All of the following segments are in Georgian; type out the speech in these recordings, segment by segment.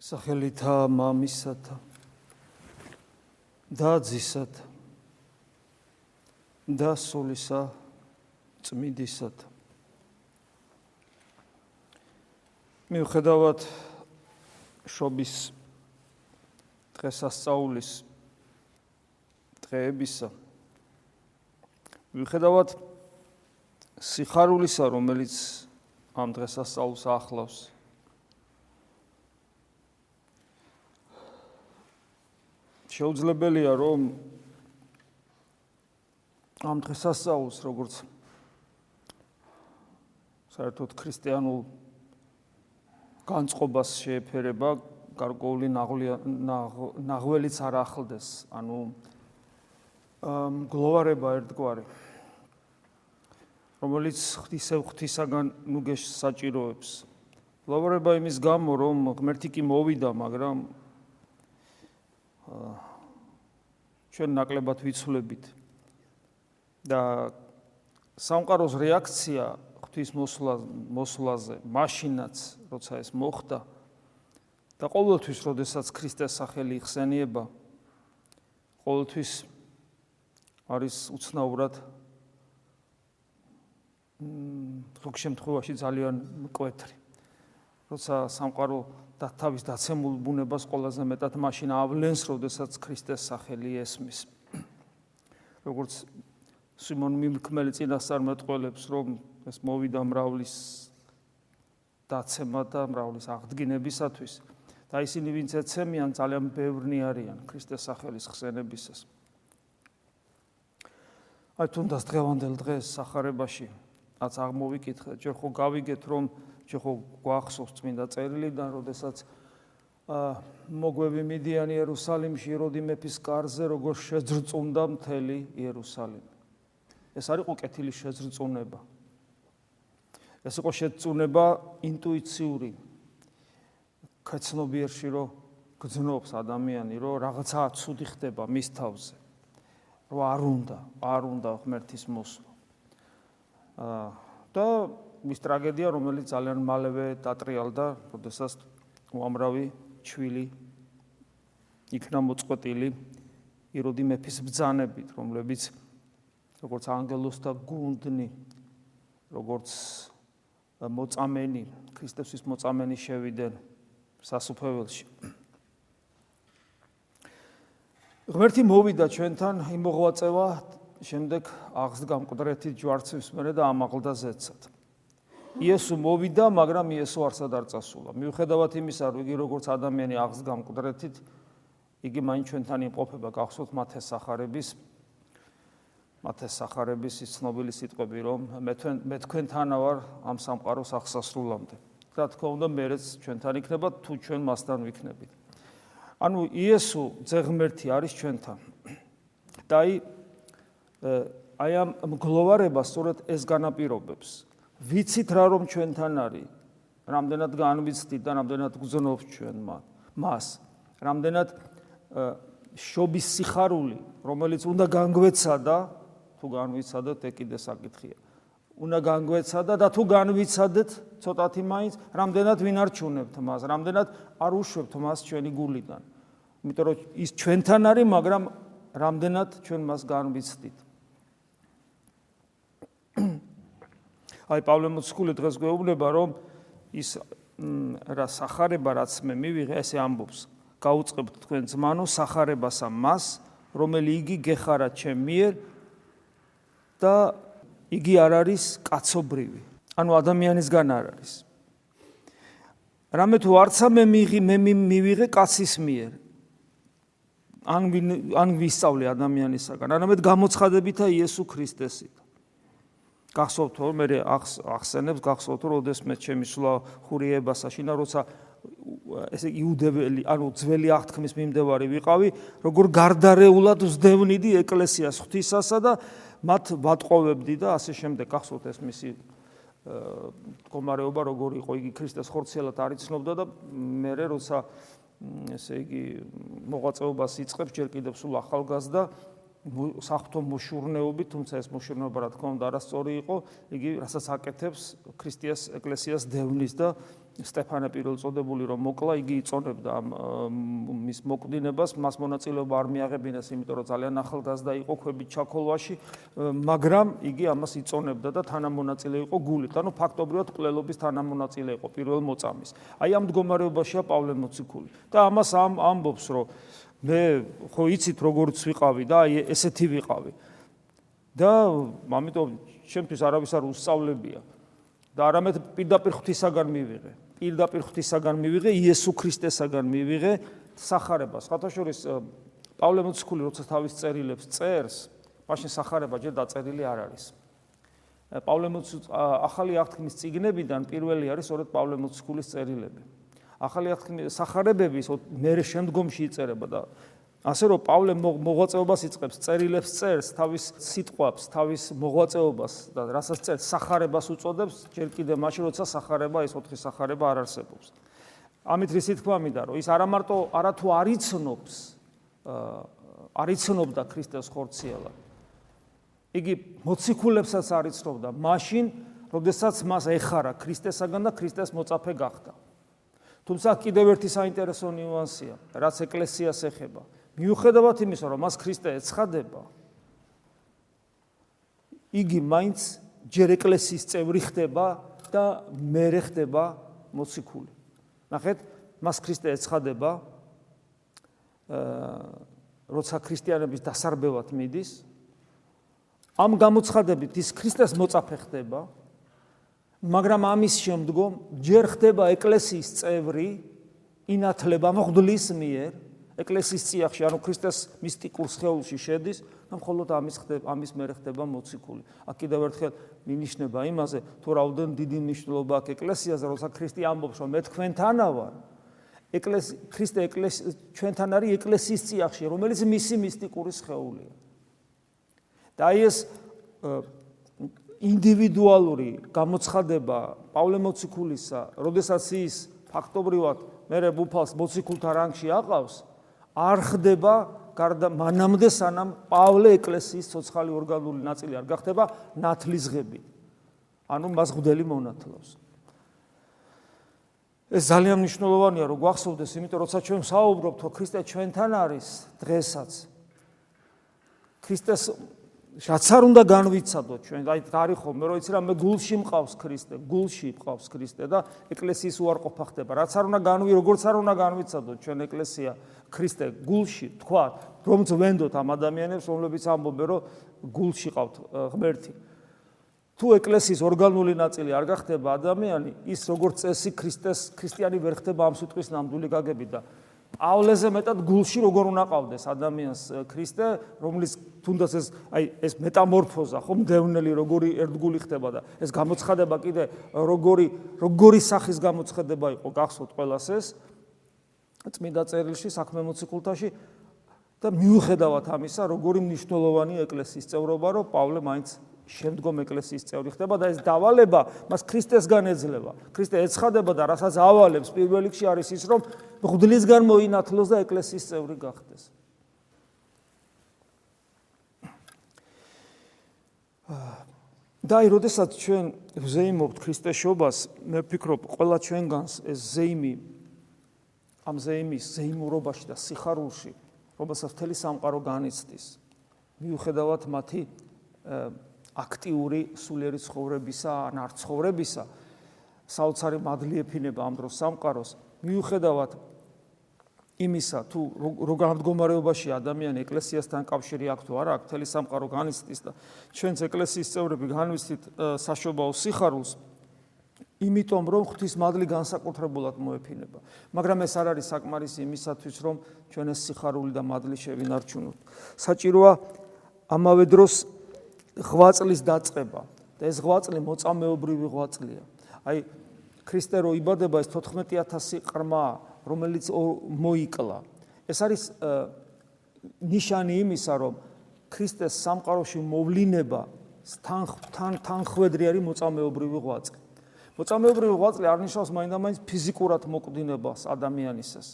სახელითა მამისათა და ძისათა და სულისა წმინდისათა მიუხედავად შობის დღესასწაულის დღეებისა მიუხედავად სიხარულისა რომელიც ამ დღესასწაულს ახლავს შეუძლებელია რომ ამ დღესასწაულს როგორც საერთოდ ქრისტიანულ განწყობას შეეფერება გარკვეული ნაღველიც არ ახლდეს. ანუ გლოვარება ერთგვარი რომელიც ღვთისე ღვთისაგან ნუგეშ საჭიროებს. გლოვარება იმის გამო რომ ღმერთი კი მოვიდა მაგრამ ჩვენ ნაკლებად ვიცვლებით. და სამყაროს რეაქცია ღვთის მოსვლა მოსვლაზე მაშინაც როცა ეს მოხდა და ყოველთვის როდესაც ქრისტეს სახელი იხსენიება ყოველთვის არის უცნაურად მ ხუქ შემთხვევაში ძალიან მკვეთრი როცა სამყარო და თავის დაცემულ ბუნებას ყველაზე მეტად მაშინ ავლენს, როდესაც ქრისტეს სახელი ესმის. როგორც სიმონ მიმკმელი წინასწარმეტყველებს, რომ ეს მოვიდა მრავლის დაცემა და მრავლის აღდგინებისათვის და ისინი ვინც ეცემიან ძალიან ბევრნი არიან ქრისტეს სახელის ხსენებისას. აი თუნდაც დღევანდელ დღეს სახარებაში რაც აღმოვიკითხეთ, ჯერ ხო გავიგეთ რომ ჩვენ ხო გვახსოვს წმინდა წერილიდან, როდესაც მოგვევი მიდიან იერუსალიმში ეროდი მეფის კარზე, როგორ შეძრწუნდა მთელი იერუსალიმი. ეს არის ყო კეთილი შეძრწუნება. ეს იყო შეძრწუნება ინტუიციური. კაცნობიერში რო გძნობს ადამიანი, რომ რაღაცა ცუდი ხდება მის თავზე. რომ არ უნდა, არ უნდა ღმერთის მოსვლა. აა და მის ტრაგედია, რომელიც ძალიან მალევე დატრიალდა, როდესაც უამრავი ჩვილი იქნა მოწყვეტილი იროდი მეფის ბძანებით, რომლებიც როგორც ანგელოსთა გუნდნი, როგორც მოწამენი, ქრისტესთვის მოწამენი შევიდნენ სასუფეველში. ღმერთი მოვიდა ჩვენთან იმ მოღვაწევა შემდეგ აღსდგა მკვდრეთი ჯვარცის მერე და ამაღლდა ზეცად. იესო მოვიდა, მაგრამ იესო არსად არ წასულა. მიუხედავად იმისა, რომ იგი როგორც ადამიანი აღსგა მკვდრეთით, იგი მაინც ჩვენთან იმყოფება, გახსოვთ მათეს სახარების მათეს სახარების ის ცნობილი სიტყვები, რომ მე თქვენ მე თქვენთანა ვარ ამ სამყაროს აღსასრულამდე. რა თქმა უნდა, მეც ჩვენთან იქნება, თუ ჩვენ მასთან ვიქნებით. ანუ იესო ძეგმერთი არის ჩვენთან. და აი აი ამ მგლოვარებას სწორედ ეს განაპირობებს. ვიცით რა რომ ჩვენთან არის? რამდენად განვიცდით და რამდენად გძნობს ჩვენ მას? რამდენად შობის სიხარული რომელიც უნდა განგვეცადა თუ განვიცადოთ ეგ კიდე საკითხია. უნდა განგვეცადა და თუ განვიცადეთ ცოტათი მაინც რამდენად ვინარჩუნებთ მას? რამდენად არ უშვებთ მას ჩვენი გულიდან? იმიტომ რომ ის ჩვენთან არის მაგრამ რამდენად ჩვენ მას განვიცდით აი პავლე მოციქული დღეს გვეუბნება, რომ ის რა сахарება რაც მე მივიღე, ესე ამბობს. გაუწყებთ თქვენ ძმანო сахарებასა მას, რომელი იგი გეხარა ჩემ მიერ და იგი არ არის კაცობრივი. ანუ ადამიანისგან არ არის. რამე თუ არცა მე მიიღე მე მივიღე კაცის მიერ. ან ან ვისწავლე ადამიანისაგან, არამედ გამოცხადებითა იესო ქრისტესით. გახსოვთ რომ მე ახსენებს გახსოვთ რომ ოდესმე ჩემი სულა ხურიებასა შინა როცა ესე იუდებელი ანუ ძველი აღთქმის მიმდევარი ვიყავი როგორ გარდარეულად ვსდევნიდი ეკლესიას ღვთისასა და მათ ვატყოვებდი და ასე შემდეგ გახსოვთ ეს მისი მდგომარეობა როგორ იყო იგი ქრისტეს ხორცელად არიცნობდა და მე როცა ესე იგი მოღვაწეობას იწყებს ჯერ კიდევ სულ ახალგაზრდა საფრთხო მოშურნეობით, თუმცა ეს მოშურნეობა რა თქმა უნდა არასწორი იყო, იგი რასაც აკეთებს ქრისტიას ეკლესიას დევნის და სტეფანე პირველწოდებული რომ მოკლა, იგი იწონებდა მის მოკვდინებას, მას მონაწილეობა არ მიაღებინეს, იმიტომ რომ ძალიან ახალგაზრდა იყო ქვებით ჩაქოლვაში, მაგრამ იგი ამას იწონებდა და თანამონაწილე იყო გულით. ანუ ფაქტობრივად ყლელობის თანამონაწილე იყო პირველ მოწამის. აი ამ მდგომარეობაშია პავლე მოციქული. და ამას ამ ამბობს, რომ მე ხო იცით როგორიც ვიყავი და აი ესეთი ვიყავი. და ამიტომ ჩემთვის არავის არ უსწავლებია. და არამედ პირდაპირ ღვთისაგან მივიღე. პირდაპირ ღვთისაგან მივიღე, იესო ქრისტესაგან მივიღე სახარებას. ხათაშორის პავლე მოციქული როცა თავის წერილებს წერს, მაშინ სახარება ჯერ დაწერილი არ არის. პავლე მოციქული ახალი აღთქმის წიგნებიდან პირველი არის სწორედ პავლე მოციქულის წერილები. ახალი სახარებების მე შემდგომში იწერება და ასე რომ პავლე მოღვაწეობას იწყებს, წერილებს წერს, თავის სიტყვებს, თავის მოღვაწეობას და რასაც წერს, სახარებას უწოდებს, ჯერ კიდე მაშინ როცა სახარება ეს ოთხი სახარება არ არსებობს. ამით რისი თქმა მინდა, რომ ის არა მარტო არათუ არიცნობს, არიცნობდა ქრისტეს ხორციელად. იგი მოციქულებსაც არიცნობდა, მაშინ, როდესაც მას ეხარა ქრისტესაგან და ქრისტეს მოწაფე გახდა. თუმცა კიდევ ერთი საინტერესო ნიუანსია, რაც ეკლესიას ეხება. მიუხედავად იმისა, რომ მას ქრისტე ეცხადება, იგი მაინც ჯერ ეკლესიის წევრი ხდება და მერე ხდება მოციქული. ნახეთ, მას ქრისტე ეცხადება, აა როცა ქრისტიანების დასარბევად მიდის, ამ გამოცხადებით ის ქრისტეს მოწაფე ხდება, მაგრამ ამის შემდგომ ჯერ ხდება ეკლესიის წევრი, ინათლება მღვდლის მიერ ეკლესიის წიაღში, ანუ ქრისტეს მისტიკურ სხეულში შედის და მხოლოდ ამის ხდება ამის მერე ხდება მოციქული. აქ კიდევ ერთხელ მინიშნება იმაზე, თუ რაოდენ დიდი მნიშვნელობა აქვს ეკლესიაზე, როცა ქრისტე ამბობს, რომ მე თქვენთანა ვარ. ეკლესია ქრისტე ეკლესია ჩვენთან არის ეკლესიის წიაღში, რომელიც მისი მისტიკური სხეულია. და აი ეს ინდივიდუალური გამოცხადება პავლე მოციქულისა, როდესაც ის ფაქტობრივად მერე ბუფალს მოციქულთა რანგში აყავს, არ ხდება გარდა მანამდე სანამ პავლე ეკლესიის ცოცხალი ორგანული ნაწილი არ გახდება ნათლისღები. ანუ მას ღდელი მონათლავს. ეს ძალიან მნიშვნელოვანია, რომ გვახსოვდეს, იმიტომ რომ ჩვენ საუბრობთ, რომ ქრისტე ჩვენთან არის დღესაც ქრისტეს რაც არ უნდა განვიცადოთ ჩვენ, აი გარი ხოლმე, რომ იცი რა მე გულში მყავს ქრისტე, გულში მყავს ქრისტე და ეკლესიის უარყოფა ხდება. რაც არ უნდა განვი, როგორც არ უნდა განვიცადოთ ჩვენ ეკლესია ქრისტე გულში, თქვა, რომ ძვენდოთ ამ ადამიანებს, რომლებიც ამბობენ, რომ გულში ყავთ ღმერთი. თუ ეკლესიის ორგანული ნაწილი არ გახდება ადამიანი, ის როგორც წესი ქრისტეს ქრისტიანი ვერ ხდება ამ სიტყვის ნამდვილი გაგები და პავლეზე მეტად გულში როგორ უნდა ყავდეს ადამიანს ქრისტე, რომლის თუნდაც ეს აი ეს მეტამორფოზა ხომ დევნელი როგორი ერთგული ხდება და ეს გამოცხადება კიდე როგორი როგორი სახის გამოცხადება იყო გახსოვთ ყველას ეს წმინდა წერილში საქმე მოციქულთაში და მიუხედავად ამისა როგორი მნიშვნელოვანი ეკლესიის წევრობა რომ პავლე მაინც შემდგომ ეკლესიის წევრი ხდება და ეს დავალება მას ქრისტესგან ეძლევა. ქრისტე ეცხადება და რასაც ავალებს პირველ რიგში არის ის, რომ მღვდლისგან მოინათლოს და ეკლესიის წევრი გახდეს. და აი, როდესაც ჩვენ ზეიმობთ ქრისტეს შობას, მე ვფიქრობ, ყველა ჩვენგანს ეს ზეიმი ამ ზეიმის ზეიმურობაში და სიხარულში, რომელსაც მთელი სამყარო განიცდის, მიუხედავად მათი აქტიური სულიერი ცხოვრებისა ან არ ცხოვრებისა საოცარი მადლი ეფინება ამ დროს სამყაროს მიუხედავად იმისა თუ როგორ მდგომარეობაში ადამიანი ეკლესიასთან კავშირი აქვს თუ არა აქ თელი სამყარო განიცდის და ჩვენც ეკლესიის წევრები განვიცდით საშობაო სიხარულს იმიტომ რომ ღვთის მადლი განსაკუთრებულად მოეფინება მაგრამ ეს არ არის საკმარისი იმისათვის რომ ჩვენ ეს სიხარული და მადლი შევინარჩუნოთ საჭიროა ამავე დროს ღვაწლის დაწყება და ეს ღვაწლი მოწამეობრივი ღვაწლია. აი ქრისტე რო იბადება ეს 14000 ყრმა, რომელიც მოიკლა. ეს არის ნიშანი იმისა, რომ ქრისტეს სამყაროში მოვლინება თან თან თანხვედრი არის მოწამეობრივი ღვაწლი. მოწამეობრივი ღვაწლი არ ნიშნავს მაინდა-მაინც ფიზიკურად მოკვდინებას ადამიანისას.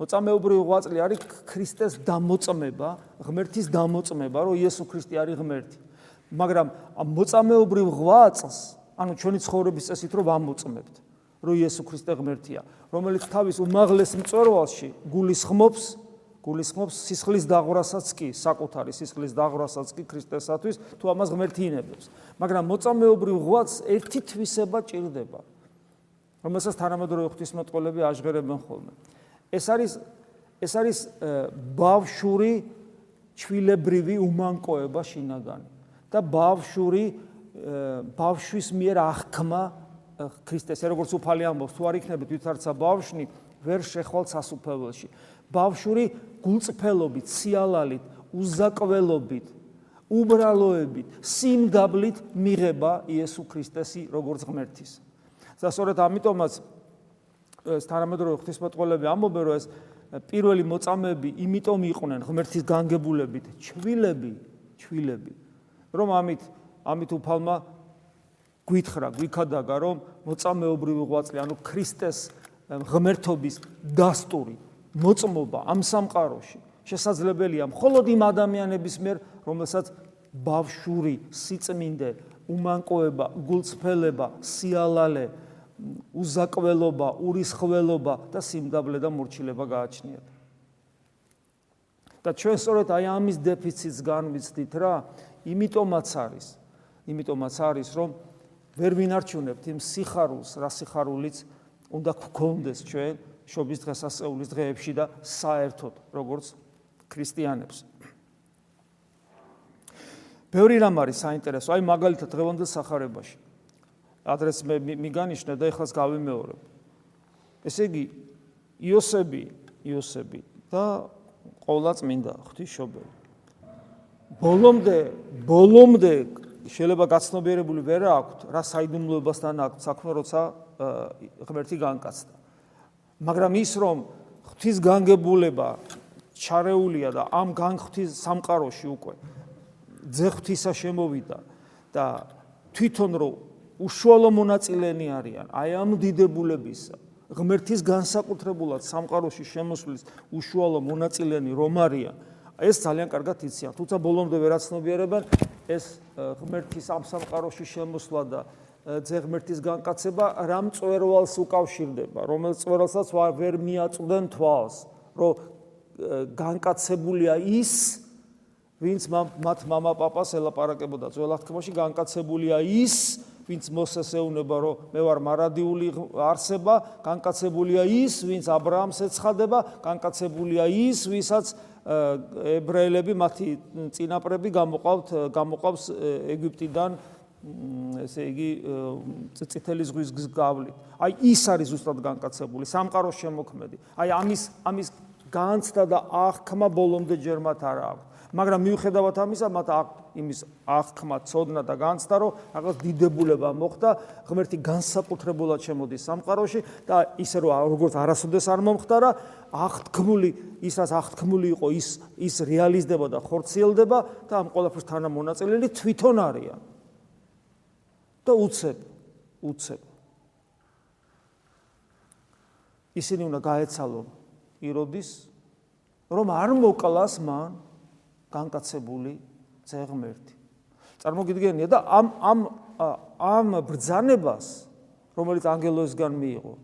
მოწამეობრივი ღვაწლი არის ქრისტეს დამოწმება, ღმერთის დამოწმება, რომ იესო ქრისტე არის ღმერთი. მაგრამ ამ მოწამეობრივ ღვაწლს, ანუ ჩვენი ცხოვრების წესით რომ ამოწმებთ, რომ იესო ქრისტე ღმერთია, რომელიც თავის უმაღლეს მწვერვალში გულისხმობს გულისხმობს სისხლის დაღვრასაც კი, საკუთარი სისხლის დაღვრასაც კი ქრისტესათვის, თუ ამას ღმერთინებებს. მაგრამ მოწამეობრივ ღვაწლს ერთი თვისება ჭირდება. რომელსაც თანამედროვე ღვთისმეტყველები აჟღერებენ ხოლმე. ეს არის ეს არის ბავშვური ჩვილებრივი უმანკოება შინაგანი და ბავშვური ბავშვის მიერ აღქმა ქრისტეს როგორც უფალი ამბობს თუ არ იქნებით ვითარცა ბავშვი ვერ შეხვალ სასუფეველში. ბავშვური გულწრფელობით სიალალით უზაკველობით უბრალოებით სიმგაბლით მიღება იესო ქრისტესი როგორც ღმერთის. და სწორედ ამიტომაც ეს თანამედროვე ღვთისმეტყველები ამბობენ რომ ეს პირველი მოწამეები იმიტომ იყვნენ ღმერთის განგებულებით ჩვილები ჩვილები რომ ამით ამით უფალმა გვითხრა გვიქადაგა რომ მოწამეობრივი ღვაწლი ანუ ქრისტეს ღმერთობის დასტური მოწმობა ამ სამყაროში შესაძლებელია მხოლოდ იმ ადამიანების მიერ რომელსაც ბავშვური სიწმინდე უმანკოება გულწრფელება სიალალე უზაკველობა, ურისხველობა და სიმდაბლე და მორჩილება გააჩნიათ. და ჩვენ სწორედ აი ამის დეფიციტს განვიცდით რა, იმიტომაც არის, იმიტომაც არის, რომ ვერ ვინარჩუნებთ იმ სიხარულს, რა სიხარულიც უნდა გქონდეს ჩვენ შობის დღესასწაულის დღეებში და საერთოდ, როგორც ქრისტიანებს. ბევრი რამ არის საინტერესო, აი მაგალითად დღევანდელ სახარებაში. ადრეს მე მიგანიშნე და ეხლაც გავიმეორებ. ესე იგი იოსები, იოსები და ყოვლადწმინდა ღვთისმშობელი. ბოლომდე, ბოლომდე შეიძლება გაცნობიერებული ვერ აქვთ, რა საიდუმლოებასთან აქვთ საქმე, როცა ღმერთი განკაცდა. მაგრამ ის რომ ღვთის განგებულება ჩარეულია და ამ განღვთის სამყაროში უკვე ძეღვთისა შემოვიდა და თვითონ რომ უშუალო მონაწილენი არიან აი ამ დიდებულებისა ღმერთის განსაკუთრებულად სამყაროში შემოსვლის უშუალო მონაწილენი რომ არიან ეს ძალიან კარგად იციან თუმცა ბოლომდე ვერაცნობიერებენ ეს ღმერთის ამ სამყაროში შემოსვლა და ძეღმერთის განკაცება რამ წვერვალს უკავშირდება რომელიც წვერვალსაც ვერ მიაწვდენ თვალს რომ განკაცებულია ის ვინც მათ мама პაპას ელაპარაკებოდა ძველ აღთქმაში განკაცებულია ის ვინც მოსეს ეუნება რომ მე ვარ მარადიული არსება, განკაცებულია ის, ვინც ა ブラ ამს ეცხადება, განკაცებულია ის, ვისაც ებრაელები მათი წინაპრები გამოყავთ, გამოყავს ეგვიპტიდან ესე იგი წითელი ზღვის გავლით. აი ის არის ზუსტად განკაცებული, სამყაროს შემოქმედი. აი ამის ამის განცდა და აღქმა ბოლომდე ჯერ მათ არ აქვს. მაგრამ მიუხედავად ამისა, მათ იმის აღქმა, წოდნა და განცდა, რომ რაღაც დიდებულება მოხდა, ღმერთი განსაკუთრებულად შემოდის სამყაროში და ისე რომ როგორც არასოდეს არ მომხდარა, აღთქმული, ისაც აღთქმული იყო, ის ის რეალიზდება და ხორციელდება და ამ ყველაფერს თანამონაწილეები თვითონ არიან. და უცებ, უცებ. ისინი უნდა გაეცალონ იროდის რომ არ მოკლას მან განკაცებული ძეღმერთი. წარმოგიდგენია და ამ ამ ამ ბრძანებას, რომელიც ანგელოზგან მიიღო,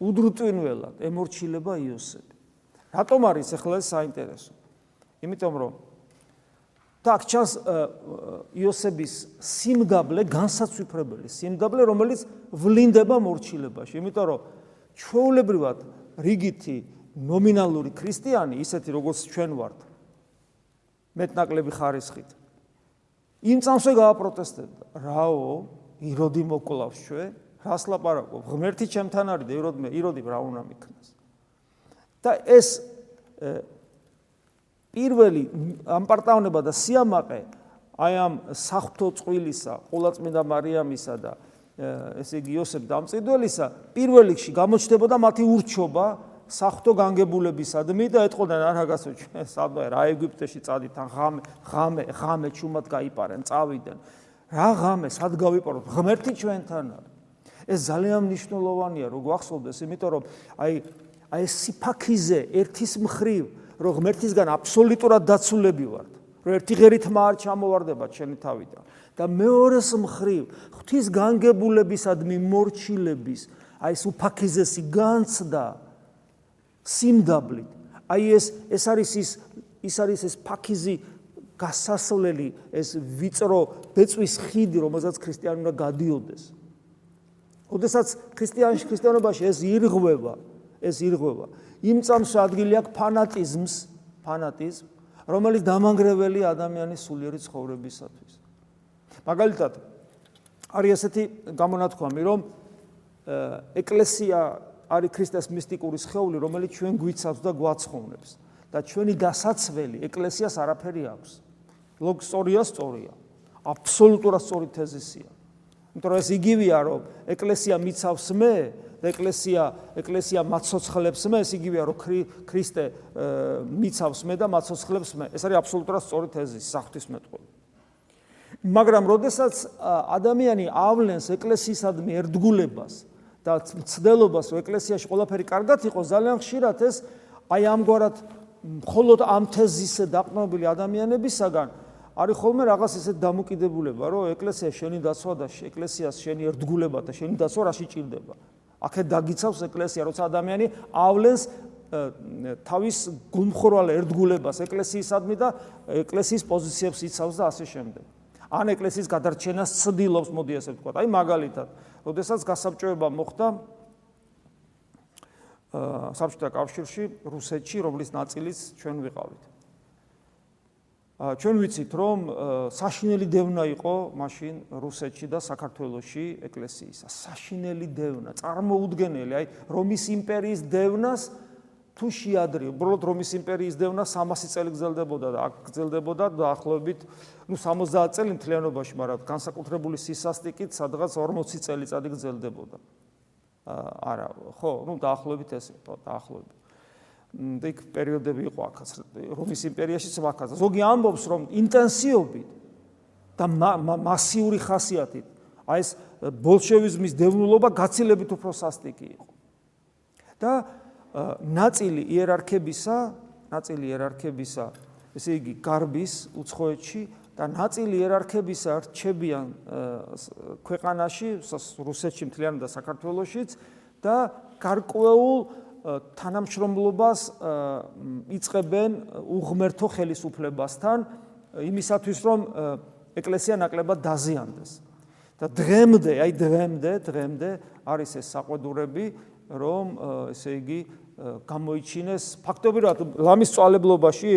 უდრუტვინველად ემორჩილება იოსები. რატომ არის ახლა საინტერესო? იმიტომ რომ და აქ ჩანს იოსების სიმგაბლე განსაცვიფრებელი სიმგაბლე, რომელიც ვლინდება მორჩილებაში, იმიტომ რომ ჩვეულებრივად რიგითი ნომინალური ქრისტიანი, ისეთი როგორც ჩვენ ვართ, მეტნაკლები ხარისხით. იმ წამსვე გააპროტესტებდა. რაო, იროდი მოკლავს ჩვენ, რას ლაპარაკობ? ღმერთი ჩემთან არის და იროდმე, იროდი რა უნდა მიქნას. და ეს პირველი ამპარტავნება და სიამაყე აი ამ საფრთხო წვილისა, ყოლაწმინდა მარიამისა და ესე იგი იოსებ დამწიდველისა პირველ რიგში გამოჩნდებოდა მათი ურჩობა საფრთხო განგებულებისადმი და ეთყოდნენ რა რაგასო ჩვენ სადმე რა ეგვიპტეში წადით ღამე ღამე ღამე ჩუმად გაიპარენ წავიდნენ. რა ღამე სად გავიპაროთ? ღმერთი ჩვენთან არის. ეს ძალიან მნიშვნელოვანია რომ გვახსოვდეს იმიტომ რომ აი აი სიფაქიზე ერთის მხრივ რომ ღმერთისგან აბსოლუტურად დაცულები ვართ რომ ერთი ღერით მარ ჩამოვარდება ჩემი თავიდან და მეორეს მხრივ ღვთის განგებულებისადმი მორჩილების აი ეს უფაქიზესი განცდა სიმდაბლით აი ეს ეს არის ის ის არის ეს ფაქიზი გასასვლელი ეს ვიწრო ბეწვის ხიდი რომელსაც ქრისტიანი უნდა გადიოდეს. ოდესაც ქრისტიანში ქრისტიანობაში ეს ირღვევა, ეს ირღვევა. იმ წამს ადგილი აქვს ფანატიზმს, ფანატიზმ, რომელიც დამანგრეველი ადამიანის სულიერი ცხოვრებისათვის. მაგალითად, არის ესეთი გამონათქვამი, რომ ეკლესია არის ქრისტეს მისტიკური სხეული, რომელიც ჩვენ გვიცავს და გვაცხოვნებს და ჩვენი დასაცველი ეკლესიას არაფერი აქვს. ლოგ სწორია, სწორია. აბსოლუტურად სწორი თეზისია. იმიტომ რომ ეს იგივეა, რომ ეკლესია მიცავს მე, ეკლესია ეკლესია მაცოცხლებს მე, ეს იგივეა, რომ ქრისტე მიცავს მე და მაცოცხლებს მე. ეს არის აბსოლუტურად სწორი თეზისი, საფრთხის მეტყველება. მაგრამ როდესაც ადამიანი ავლენს ეკლესიისადმი ერთგულებას და ცდელობას, რომ ეკლესიაში ყველაფერი კარგად იყოს, ძალიან ხშირად ეს აი ამგვარად მხოლოდ ამ თეზისზე დაყრდნობილი ადამიანებისაგან არის ხოლმე რაღაც ისეთ დამოკიდებულება, რომ ეკლესია შენი დაცვა და ეკლესიას შენი ერთგულება და შენი დაცვა რაში ჭირდება. აქეთ დაგიცავს ეკლესია, როცა ადამიანი ავლენს თავის გულმხორვალ ერთგულებას ეკლესიისადმი და ეკლესიის პოზიციებს იცავს და ასე შემდეგ. ან ეკლესიის გადარჩენას ცდილობს, მოდი ასე ვთქვა. აი მაგალითად, როდესაც გასაბჭოება მოხდა საბჭოთა კავშირში, რუსეთში, რომლის ნაწილიც ჩვენ ვიყავით. ჩვენ ვიცით, რომ საშინელი დევნა იყო მაშინ რუსეთში და საქართველოსში ეკლესიისა. საშინელი დევნა, წარმოუდგენელი, აი რომის იმპერიის დევნას თუ შეადრი, უბრალოდ რომის იმპერიის დევნა 300 წელი გრძელდებოდა და აქ გრძელდებოდა დაახლოებით, ну 70 წელი მთლიანობაში, მაგრამ განსაკუთრებული სისასტიკით სადღაც 40 წელიწადი გრძელდებოდა. არა, ხო, ну დაახლოებით ეს იყო, დაახლოებით. და იქ პერიოდები იყო აქაც რომის იმპერიაშიც ვაკაც. ზოგი ამბობს, რომ ინტენსივობით და მასიური ხასიათით აი ეს ბოლშევიზმის დევნულობა გაცილებით უფრო სასტიკი იყო. და ნაწილი იერარქებისა, ნაწილი იერარქებისა, ესე იგი გარბის უცხოეთში და ნაწილი იერარქებისა რჩებიან ქვეყანაში, რუსეთში მთლიანად და საქართველოსშიც და გარკვეულ თანამშრომლობას იწებენ უღმერთო ხელისუფლებასთან იმისათვის რომ ეკლესია ნაკლებად დაზიანდეს. და დღემდე აი დღემდე დღემდე არის ეს საყვედურები რომ ესე იგი გამოიჩინეს ფაქტობრივად ლამის წვალებლობაში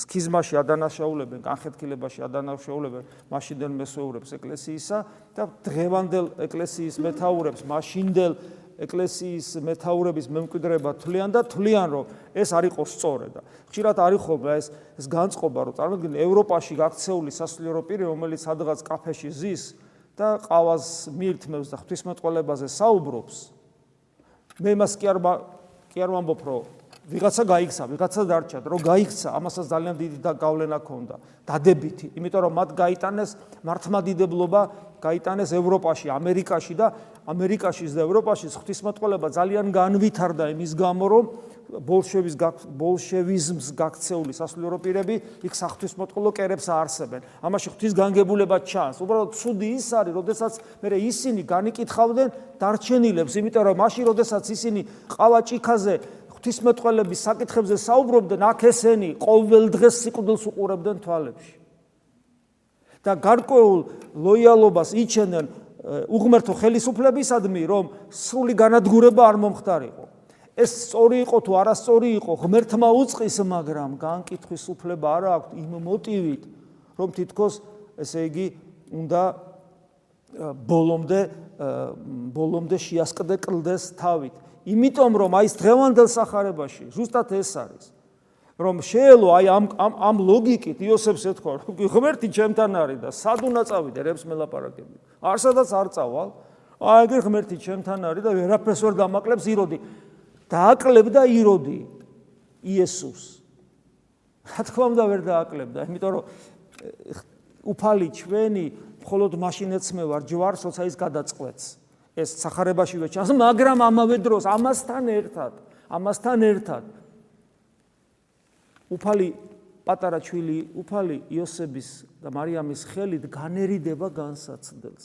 სქიზმაში ადანაშაულებენ, განხეთქილებაში ადანაშაულებენ მაშინდელ მესვეურებს ეკლესიისა და დღევანდელ ეკლესიის მეთაურებს მაშინდელ ეკლესიის მეთაურების მემკვიდრეობა თვლიან და თვლიან რომ ეს არ იყოს სწორე და ხშირად არის ხოლმე ეს ეს განწყობა რომ წარმოგიდგენთ ევროპაში გაქცეული სასულიერო პირი რომელიც სადღაც კაფეში ზის და ყავას მიირთმევს და ღვთისმეტყველებაზე საუბრობს მე მას კი არ კი არ ვამბობ რომ ვიღაცა გაიქცა, ვიღაცა დარჩა, რომ გაიქცა, ამასაც ძალიან დიდი გავლენა ქონდა, დადებითი, იმიტომ რომ მათ გაიტანეს მართლმადიდებლობა, გაიტანეს ევროპაში, ამერიკაში და ამერიკაშიც და ევროპაშიც ღვთისმოწყალება ძალიან განვითარდა იმის გამო, რომ ბოლშევის ბოლშევიზმს გაქცეული სასულიერო პირები იქ საღვთისმოწყალო კერებს აარსებენ. ამაში ღვთის განგებულება ჩანს. უბრალოდ ცუდი ის არის, როდესაც მე ისინი განიკითხავდნენ დარჩენილებს, იმიტომ რომ მაშინ როდესაც ისინი ყავაჭიქაზე ღვთისმეტყველების საკითხებზე საუბრობდნენ, აქ ესენი ყოველ დღეს სიკვდილს უყურებდნენ თვალებში. და გარკვეულ ლოიალობას იჩენენ უღმერთო ხელისუფლებისადმი, რომ სრული განადგურება არ მომხდარიყო. ეს სწორი იყო თუ არასწორი იყო, ღმერთმა უწყის, მაგრამ განკითხვის უფლება არ აქვს იმ მოტივით, რომ თითქოს ესე იგი უნდა ბოლომდე ბოლომდე შეასკდეკლდეს თავით. იმიტომ რომ აი ეს დღევანდელ სახარებაში ზუსტად ეს არის რომ შეელო აი ამ ამ ამ ლოგიკით იოსებს ეთქვა რომ ღმერთი ჩემთან არის და სად უნდა წავიდე რებს მელაპარაკები არსადაც არ წავალ. აი ღმერთი ჩემთან არის და ვერაფერს ვერ დამაკლებს იროდი დააკლებდა იროდი იესოს რა თქმა უნდა ვერ დააკლებდა იმიტომ რომ უფალი ჩვენი მხოლოდ მაშინ ეცმევარ ჯვარს როცა ის გადაწყვეტს ეს სახარებაშივე ჩანს, მაგრამ ამავე დროს ამასთან ერთად, ამასთან ერთად უფალი პატარა ჩვილი უფალი იოსების და მარიამის ხელით განერიდება განსაცდელს.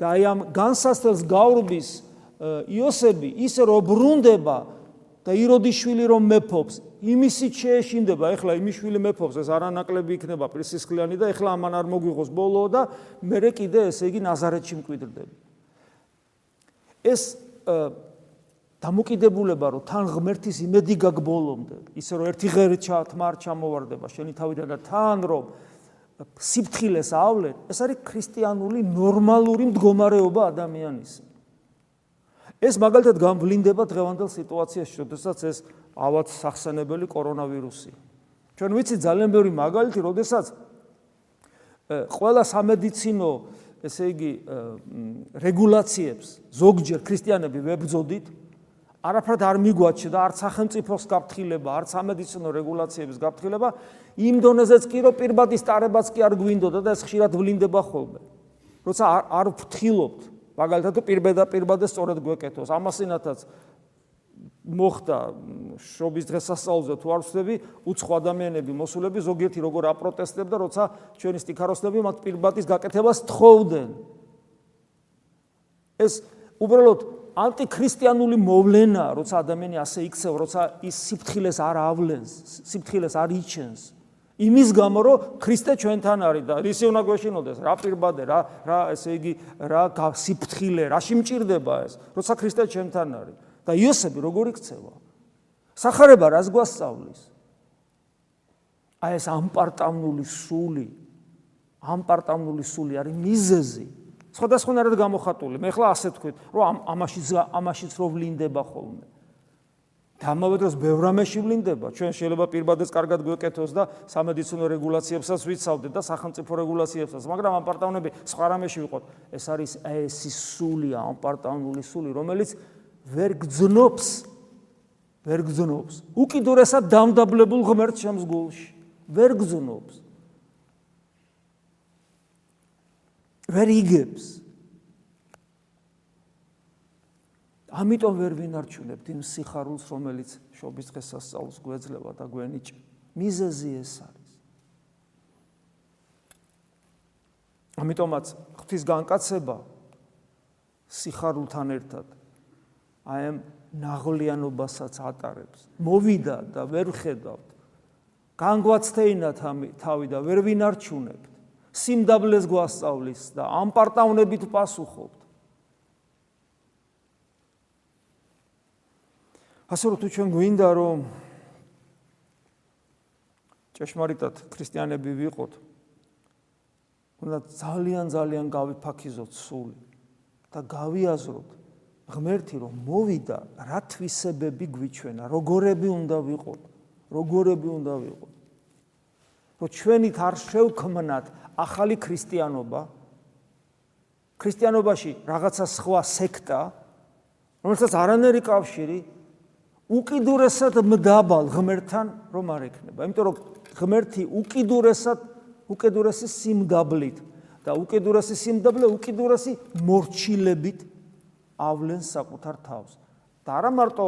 და აი ამ განსაცდელს გაურბის იოსები ისე რომ ბრუნდება და იროდის შვილი რომ მეფობს, იმისით შეეშინდება, ეხლა იმის შვილი მეფობს, ეს არანაკლები იქნება პრისისხლიანი და ეხლა ამან არ მოგვიღოს ბოლო და მე კიდე ესე იგი ნაზარეთში მკვიდრდები. ეს დამოკიდებულება რომ თან ღმერთის იმედი გაგბოლომდე, ისე რომ ერთი ღერი ჩათმარ ჩამოვარდება შენი თავიდან და თან რომ სიფთხილეს ავლენ, ეს არის ქრისტიანული ნორმალური მდგომარეობა ადამიანის. ეს მაგალითად გამვლინდება დღევანდელ სიტუაციაში, როდესაც ეს ავად სახსენებელი კორონავირუსია. ჩვენ ვიცით ძალიან ბევრი მაგალითი, როდესაც ყველა სამედიცინო ესე იგი რეგულაციებს ზოგჯერ ქრისტიანები ვებძოდით, არაფრად არ მიგვაჩნდა არც სახელმწიფოს გაფრთხილება, არც სამედიცინო რეგულაციების გაფრთხილება, იმ დონეზეც კი რომ პირბადის ტარებაც კი არ გვინდოდა და ეს ხშირად ვლინდება ხოლმე. როცა არ ვფრთხილობთ, მაგალითად პირბედა პირბადეს სწორედ გვეკეთოს, ამასინათაც მოხდა შობის დღესასწაულზე თუ არ ვსვები, უცხო ადამიანები მოსულები ზოგიერთი როგორ აპროტესტებდა, როცა ჩვენი სტიქაროსნები მათ პირბადის გაკეთებას თხოვდნენ. ეს უბრალოდ ანტიქრისტიანული მოვლენა, როცა ადამიანი ასე იქცევა, როცა ის სიფთხილეს არ ავლენს, სიფთხილეს არ იჩენს. იმის გამო, რომ ქრისტე ჩვენთან არის და ისე უნდა გვეშინოდეს, რა პირბადე, რა რა ესე იგი, რა სიფთხილე, რაში მჭirdება ეს, როცა ქრისტე ჩვენთან არის. და იოსები როგორ იქცევა? სახარება რას გვასწავლის? აი ეს ამპარტამნული სული, ამპარტამნული სული არის მიზეზი. სხვადასხვანაირად გამოხატული. მე ხლა ასე თქვით, რომ ამაში ამაშიც რო ვლინდება ხოლმე. და ამავე დროს ბევრ ამაში ვლინდება. ჩვენ შეიძლება პირბადეს კარგად გვეკეთოს და სამედიცინო რეგულაციებსაც ვიცავდეთ და სახელმწიფო რეგულაციებსაც, მაგრამ ამ პარტავნები სხვა რამეში ვიყოთ. ეს არის ეს სულია, ამ პარტავნული სული, რომელიც ვერ გძნობს ვერ გძნობს. უკიდურესად დამდაბლებულ ღმერთს შემსგულში. ვერ გძნობს. ვერ იგებს. ამიტომ ვერ ვინარჩუნებთ იმ სიხარულს, რომელიც შობის დღესასწაულს გვეძლევა და გვენიჭ. მიზეზი ეს არის. ამიტომაც ღვთის განკაცება სიხარულთან ერთად აი ამ ნაღლიანობასაც ატარებს. მოვიდა და ვერ ხედავთ. განგვაცთეინა თავი და ვერ ვინარჩუნებთ. სიმდაბლეს გვასწავლის და ამ პარტავნებით პასუხობთ. ასე რომ თუ ჩვენ გვინდა რომ ჭეშმარიტად ქრისტიანები ვიყოთ, უნდა ძალიან ძალიან გავიფაქიზოთ სული და გავიაზროთ ღმერთი რომ მოვიდა, რა თვისებები გვიჩვენა, როგორები უნდა ვიყოთ, როგორები უნდა ვიყოთ. რომ ჩვენით არ შევქმნათ ახალი ქრისტიანობა ქრისტიანობაში რაღაცა სხვა სექტა რომელსაც არანერი კავშირი უკიდურესად მდაბალ ღმერთთან რომ არ ექნება. იმიტომ რომ ღმერთი უკიდურესად უკიდურესი სიმდაბლით და უკიდურესი სიმდაბლე უკიდურესი მორჩილებით ავლენს საკუთარ თავს. და არა მარტო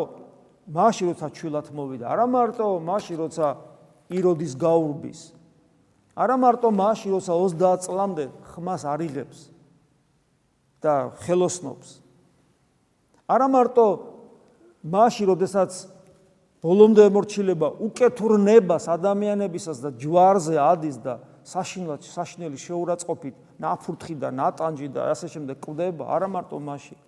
მაშინ როცა ჩვილად მოვიდა არა მარტო მაშინ როცა იროდის გაურბის არა მარტო მაშინ როცა 30 წლამდე ხმას არიღებს და ხელოსნობს. არა მარტო მაშინ როდესაც ბოლომდე მორჩილება უკეთურნებას ადამიანებისას და ჯვარზე ადის და საშინლად საშინელი შეურაცხყოფით ნაფურთხი და ნატანჯი და ასე შემდეგ კვდება არა მარტო მაშინ.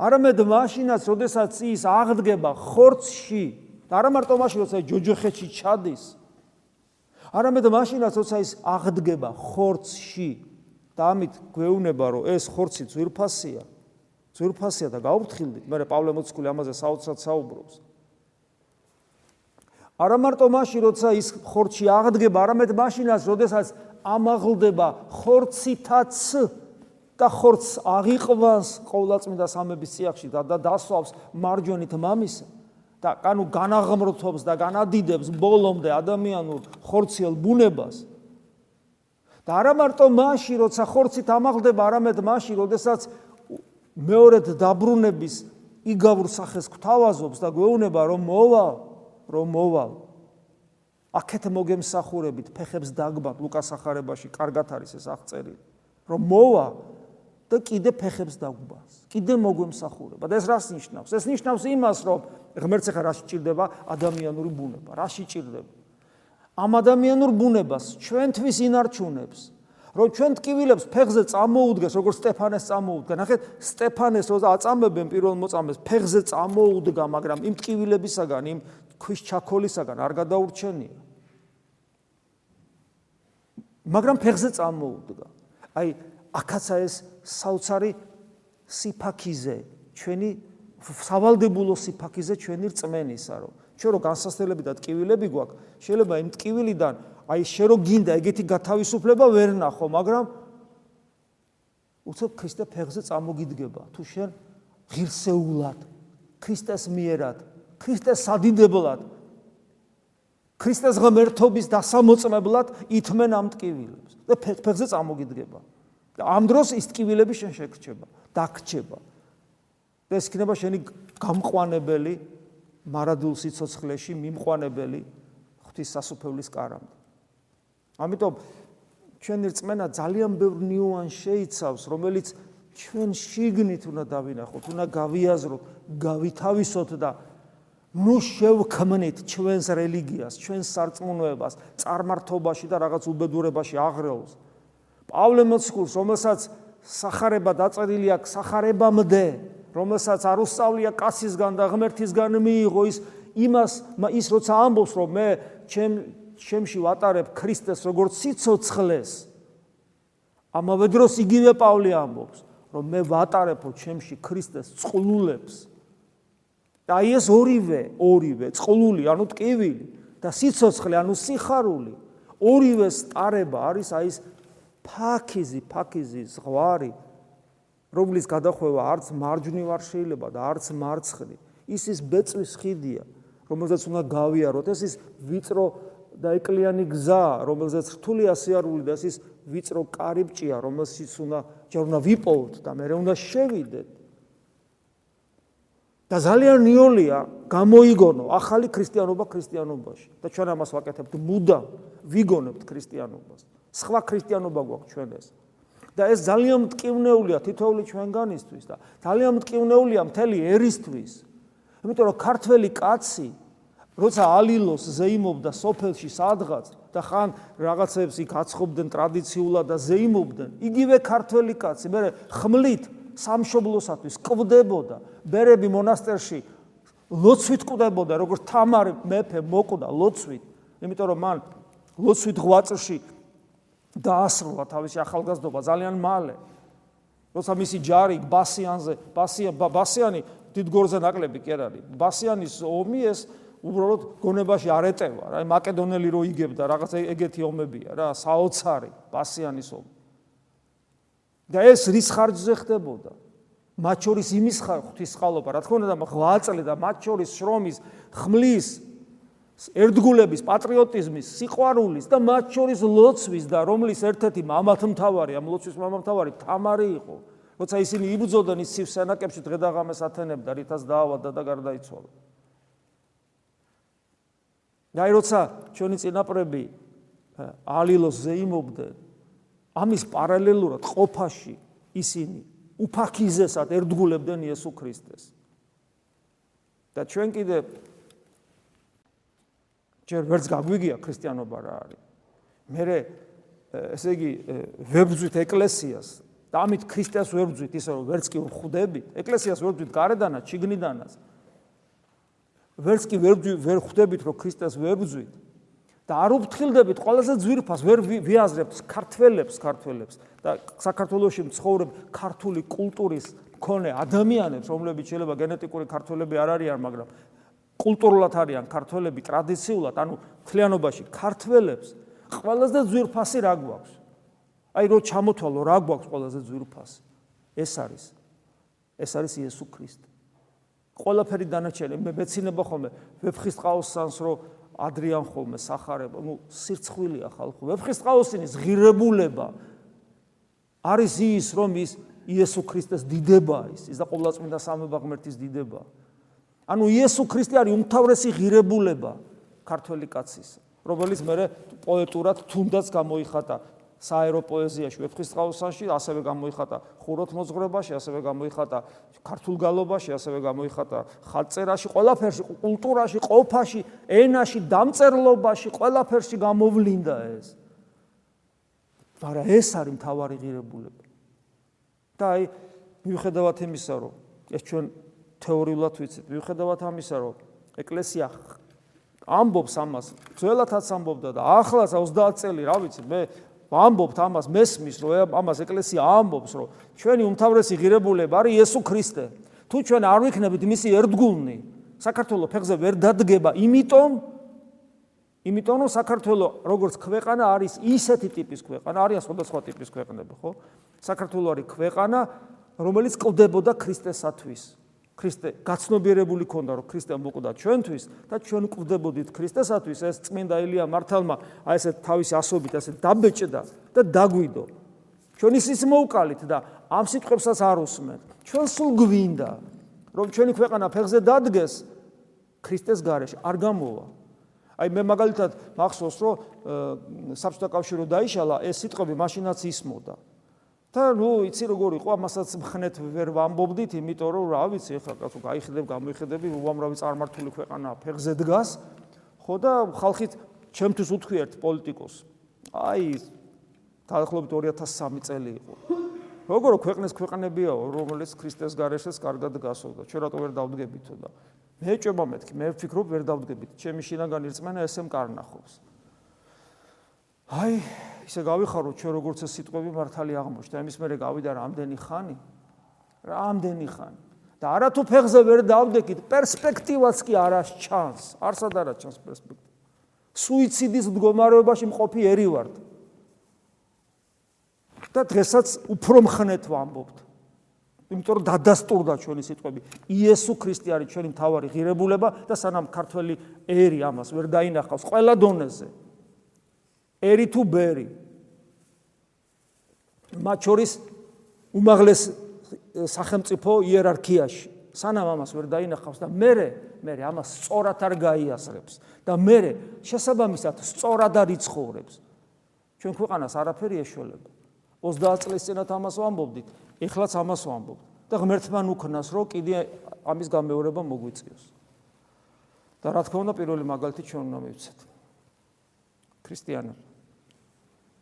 არამედ მაშინაც როდესაც ის აღდგება ხორცში და არა მარტო მაშინ როცა ჯოჯოხეთში ჩადის არამედ მაშინაც როცა ის აღდგება ხორცში და ამით გვეუბნება რომ ეს ხორცი ძვირფასია ძვირფასია და გაუფრთხილდით მე პავლე მოციქული ამაზე საოცრად საუბრობს არა მარტო მაშინ როცა ის ხორცში აღდგება არამედ მაშინაც როდესაც ამაღლდება ხორცითაც და ხორცს აღიყვანს ყოვლადწმინდა სამების წიაღში და დასვავს მარჯვენით მამისა და კანუ განაღმრთობს და განადიდებს ბოლომდე ადამიანურ ხორციელ ბუნებას. და არა მარტო მასში, როცა ხორცით ამაღლდება, არამედ მასში, როდესაც მეორედ დაბრუნების იგავურ სახეს გვთავაზობს და გვეუბნება რომ მოვალ, რომ მოვალ. აქეთ მოგემსახურებით ფეხებს დაგბად ლუკას ახარებაში კარგად არის ეს აღწერილი. რომ მოვა და კიდე ფეხებს დაგუბას. კიდე მოგვემსახურება. და ეს რას ნიშნავს? ეს ნიშნავს იმას, რომ ღმერთს ახლა რა შეჭirdება ადამიანური ბუნება? რა შეჭirdება? ამ ადამიანურ ბუნებას ჩვენთვის ინარჩუნებს. რომ ჩვენ ტკივილებს ფეხზე წამოუდგეს, როგორც სტეფანეს წამოუდგა. ნახეთ, სტეფანეს როცა აწამებენ პირველ მოწამეს, ფეხზე წამოუდგა, მაგრამ იმ ტკივილებისაგან, იმ ქვის ჩაქოლისაგან არ გადაურჩენია. მაგრამ ფეხზე წამოუდგა. აი, აქაცა ეს საოცარი სიფაქიზე, ჩვენი სავალდებულო სიფაქიზე ჩვენი რწმენისა, რომ ჩვენ რო განსასწრებელი და ტკივილები გვაქვს, შეიძლება იმ ტკივილიდან აი შე რო გინდა ეგეთი გათავისუფლება ვერ ნახო, მაგრამ უცებ ქრისტე ფეხზე წამოგიდგება, თუ შენ ღირსეულად ქრისტეს მიერად, ქრისტეს სადიდებლად ქრისტეს ღმერთობის დასამოწმებლად ითმენ ამ ტკივილებს და ფეხზე წამოგიდგება. და ამ დროს ის ტკივილები შენ შეგრჩება, დაგრჩება. და ეს იქნება შენი გამყვანებელი მარადულ სიცოცხლეში მიმყვანებელი ღვთის სასופევლის კარამდე. ამიტომ ჩვენი რწმენა ძალიან ბევრ ნიუანს შეიცავს, რომელიც ჩვენ შიგნით უნდა დავინახოთ, უნდა გავიაზროთ, გავითავისოთ და ნუ შევქმნით ჩვენს რელიგიას, ჩვენს სარწმუნოებას, წარმართობაში და რაღაც უბედურებაში აღრეულს. პავლე მოციქულს, რომელსაც сахарება დაწერილი აქვს сахарებამდე, რომელსაც არ უსწავლია კასისგან და ღმერთისგან მიიღო ის იმას ის როცა ამბობს რომ მე ჩემ ჩემში ვატარებ ქრისტეს როგორც სიცოცხლეს ამავე დროს იგივე პავლე ამბობს რომ მე ვატარებო ჩემში ქრისტეს წყლულებს. და აი ეს ორივე ორივე წყლული ანუ ტკივილი და სიცოცხლე ანუ სიხარული ორივე სტარება არის აი ეს ფაქიზი ფაქიზი ზღვარი რომლის გადახვევა არც მარჯვნივ არ შეიძლება და არც მარცხნივ. ის ის ბეწვის ხიდია რომელზეც უნდა გავიაროთ. ეს ის ვიწრო და ეკლიანი გზა რომელზეც რთულია სიარული და ის ვიწრო კარიბჭია რომელსაც უნდა ჯერ უნდა ვიპოვოთ და მე უნდა შევიდეთ. და ძალიან ნიოლია გამოიგონო ახალი ქრისტიანობა ქრისტიანობაში. და ჩვენ ამას ვაკეთებთ მუდამ ვიგონებთ ქრისტიანობას. სხვა ქრისტიანობა გვაქვს ჩვენ ეს. და ეს ძალიან მტკივნეულია თითოეული ჩვენგანისთვის და ძალიან მტკივნეულია მთელი ერისთვის. იმიტომ რომ ქართველი კაცი როცა ალილოს ზეიმობდა სოფელში სადღაც და ხან რაღაცებს იქ აცხობდნენ ტრადიციულად და ზეიმობდნენ იგივე ქართველი კაცი მე ხმლით სამშობლოსათვის კვდებოდა ბერები მონასტერში ლოცვით კვდებოდა როგორც თამარი მეფე მოკვდა ლოცვით იმიტომ რომ მან ლოცვით ღვაწლში დაასრულა თავისი ახალგაზრდობა ძალიან მალე. როცა მისი ჯარი ბასიანზე, ბასია ბასიანი დიდგორზე ნაკლები კი არ არის. ბასიანის ომი ეს უბრალოდ გონებაში არ ეტევა, რა, მაკედონელი რო იგებდა, რაღაც ეგეთი ომებია რა, საოცარი ბასიანის ომი. და ეს რის ხარჯზე ხდებოდა? მათ შორის იმის ხარჯის ხალობა, რა თქმა უნდა, ღვაწლი და მათ შორის შრომის, ხმლის ერთგულების, პატრიოტიზმის, სიყვარულის და მათ შორის ლოცვის და რომლის ერთ-ერთი მამათმთავარი, ამ ლოცვის მამათმთავარი თამარი იყო. როცა ისინი იბრძოდნენ ის სივრსენაკებში დღედაღამეს ათენებდა, რითაც დაავადდა და გარდაიცვალა. და აი როცა ჩვენი წინაპრები ალილოს ზეიმობდნენ, ამის პარალელურად ყოფაში ისინი უფაქიზესად ერთგულებდნენ იესო ქრისტეს. და ჩვენ კიდე ჯერ ვერც გაგვიგია ქრისტიანობა რა არის. მე ესე იგი ვებძვით ეკლესიას და ამით ქრისტეს ვებძვით ისე რომ ვერც კი ვხვდებით. ეკლესიას ვებძვით გარედანაც, შიგნიდანაც. ვერც კი ვერ ხვდებით რომ ქრისტეს ვებძვით. და არ უფრთხილდებით ყველაზე ძვირფას ვერ ვიაზრებთ ქართველებს, ქართველებს და საქართველოსში მცხოვრებ ქართული კულტურის მქონე ადამიანებს, რომლებიც შეიძლება გენეტიკური ქართველები არ არიან, მაგრამ კულტურულად არიან ქართველები ტრადიციულად, ანუ ქლიანობაში ქართველებს ყველაზე ძვირფასი რა გვაქვს? აი რო ჩამოთვალო რა გვაქვს ყველაზე ძვირფასი? ეს არის ეს არის იესო ქრისტე. ყველაფერი დანაჩენი მე მეცინება ხოლმე. ვეფხის ყაოსანს რომ ადრიან ხოლმე сахарება ნუ სირცხვილია ხალხო. ვეფხის ყაოსინის ღირებულება არის ის რომ ის იესო ქრისტეს დიდება ის ის და ყოვლადწმინდა სამება ღმერთის დიდება. ანუ იესო ქრისტე არის უმთავრესი ღირებულება ქართველი კაცის. რომელიც მე პოეტურად თუნდაც გამოიხატა. საერო პოეზიაში, ვეფხისტყაოსანში, ასევე გამოიხატა ხუროთ მოძღვრებაში, ასევე გამოიხატა ქართულ გალობაში, ასევე გამოიხატა ხალწერაში, ყველაფერში, კულტურაში, ყოფაში, ენაში, დამწერლობაში, ყველაფერში გამოვლინდა ეს. მაგრამ ეს არის მთავარი ღირებულება. და აი მიუხედავად იმისა, რომ ეს ჩვენ თეორიულად ვიცით, მიუხედავად ამისა, რომ ეკლესია ამბობს ამას, ძველათაც ამბობდა და ახლაც 30 წელი, რა ვიცი, მე ამბობთ ამას, მესმის, რომ ამას ეკლესია ამბობს, რომ ჩვენი უმთავრესი ღირებულება არის იესო ქრისტე. თუ ჩვენ არ ვიქნებით მისი ერთგულნი, საქართველოს ფეხზე ვერ დადგება, იმიტომ იმიტომ რომ საქართველოს როგორც ქვეყანა არის ისეთი ტიპის ქვეყანა, არის სხვადასხვა ტიპის ქვეყნები, ხო? საქართველოს არის ქვეყანა, რომელიც ყდებოდა ქრისტესათვის. ქრისტე გაცნობიერებული ქონდა რომ ქრისტე მოკვდა ჩვენთვის და ჩვენ ყდებოდით ქრისტესათვის. ეს წმინდა ილია მართალმა აი ესე თავისი ასობით ასე დაბეჭდა და დაგვიდო. ჩვენ ისიც მოუკალით და ამ სიტყვებსაც არ უსმენთ ჩვენ სულ გვინდა რომ ჩვენი ქვეყანა ფეხზე დადგეს ქრისტეს გარეშე არ გამოვა. აი მე მაგალითად მახსოვს რომ საბჭოთა კავშირო დაიშალა ეს სიტყვები მაშინაც ისმოდა და ნუ იცი როგორ იყო ამასაც მხნეთ ვერ ვამბობდით იმიტომ რომ რა ვიცი ახლა კაცო გაიხედებ გამოიხედები უამრავი წარმართული ქვეყანა ფეხზე დგას. ხო და ხალხით ჩემთვის უთქვიერთ პოლიტიკოს. აი დაახლოებით 2003 წელი იყო. როგორ ქვეყნის ქვეყნებია რომელიც ქრისტეს გარეშეც კარგად გასოვდა ჩვენ რატო ვერ დავდგებითო და მე ჭება მეთქი მე ვფიქრობ ვერ დავდგებით. ჩემი შინაგანი რწმენა ესე მკარნახობს აი ისე გავიხარო ჩვენ როგორც ეს სიტყვები მართალი აღმოჩნდა. ამის მერე გავიდა რამდენი ხანი? რამდენი ხანი? და არათუ ფეხზე ვერ დავდეკით პერსპექტივაც კი არას ჩანს. არსად არა ჩანს პერსპექტივა? სუიციდის მდგომარეობაში მყოფი ერი ვართ. და დღესაც უფრო მხნეთ ვამბობთ. იმიტომ რომ დადასტურდა ჩვენი სიტყვები. იესო ქრისტე არის ჩვენი მთავარი ღირებულება და სანამ ქართველი ერი ამას ვერ დაინახავს ყველა დონეზე ერი თუ ბერი. მათ შორის უმაღლეს სახელმწიფო იერარქიაში. სანამ ამას ვერ დაინახავს და მე მე ამას სწორად არ გაიაზრებს და მე შესაბამისად სწორად არ იცხოვრებს. ჩვენ ქვეყანას არაფერი ეშველება 30 წლის წინათ ამას ვამბობდით ეხლაც ამას ვამბობ და ღმერთმა ნუქნას რომ კიდე ამის გამეორება მოგვიწიოს. და რა თქმა უნდა პირველი მაგალითი ჩვენ უნდა მივცეთ. ქრისტიანები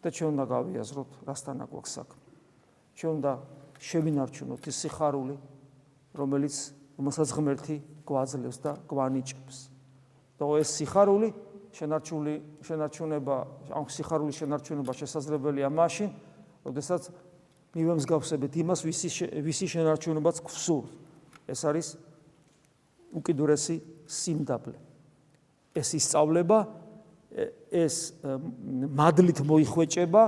და ჩვენ უნდა გავიაზროთ, რასთან აგვაქვს საქმე. ჩვენ უნდა შევინარჩუნოთ ის სიხარული, რომელიც რომელსაც ღმერთი გვაძლევს და გვანიჭებს. და ეს სიხარული შენარჩული შენარჩუნება, ამ სიხარული შენარჩუნება შესაძლებელია მაშინ, როდესაც მივემსგავსებით იმას, ვისი ვისი შენარჩუნებაც გვსურს. ეს არის უკიდურესი სიმდაბლე. ეს ისწავლება ეს მადლით მოიხვეჭება,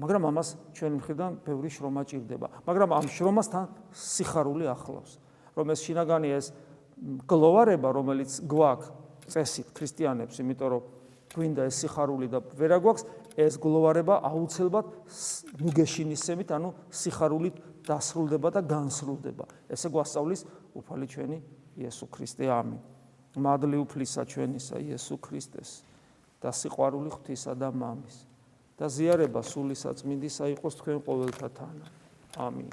მაგრამ ამას ჩვენ მხრიდან ბევრი შრომა ჭირდება. მაგრამ ამ შრომასთან სიხარული ახლავს, რომ ეს შინაგანი ეს გლოვარება, რომელიც გვაქვს წესით ქრისტიანებს, იმიტომ რომ გვინდა ეს სიხარული და ვერა გვაქვს, ეს გლოვარება აუცილებლად ნუგეშინისებით, ანუ სიხარულით დასრულდება და განსრულდება. ესე გვასწავლის უფალი ჩვენი იესო ქრისტე. ამინ. მადლი უფლისა ჩვენისა იესო ქრისტეს. და სიყვარული ღვთისა და მამის და ზიარება სული საწმინდისა იყოს თქვენ ყოველთა თანა. ამინ.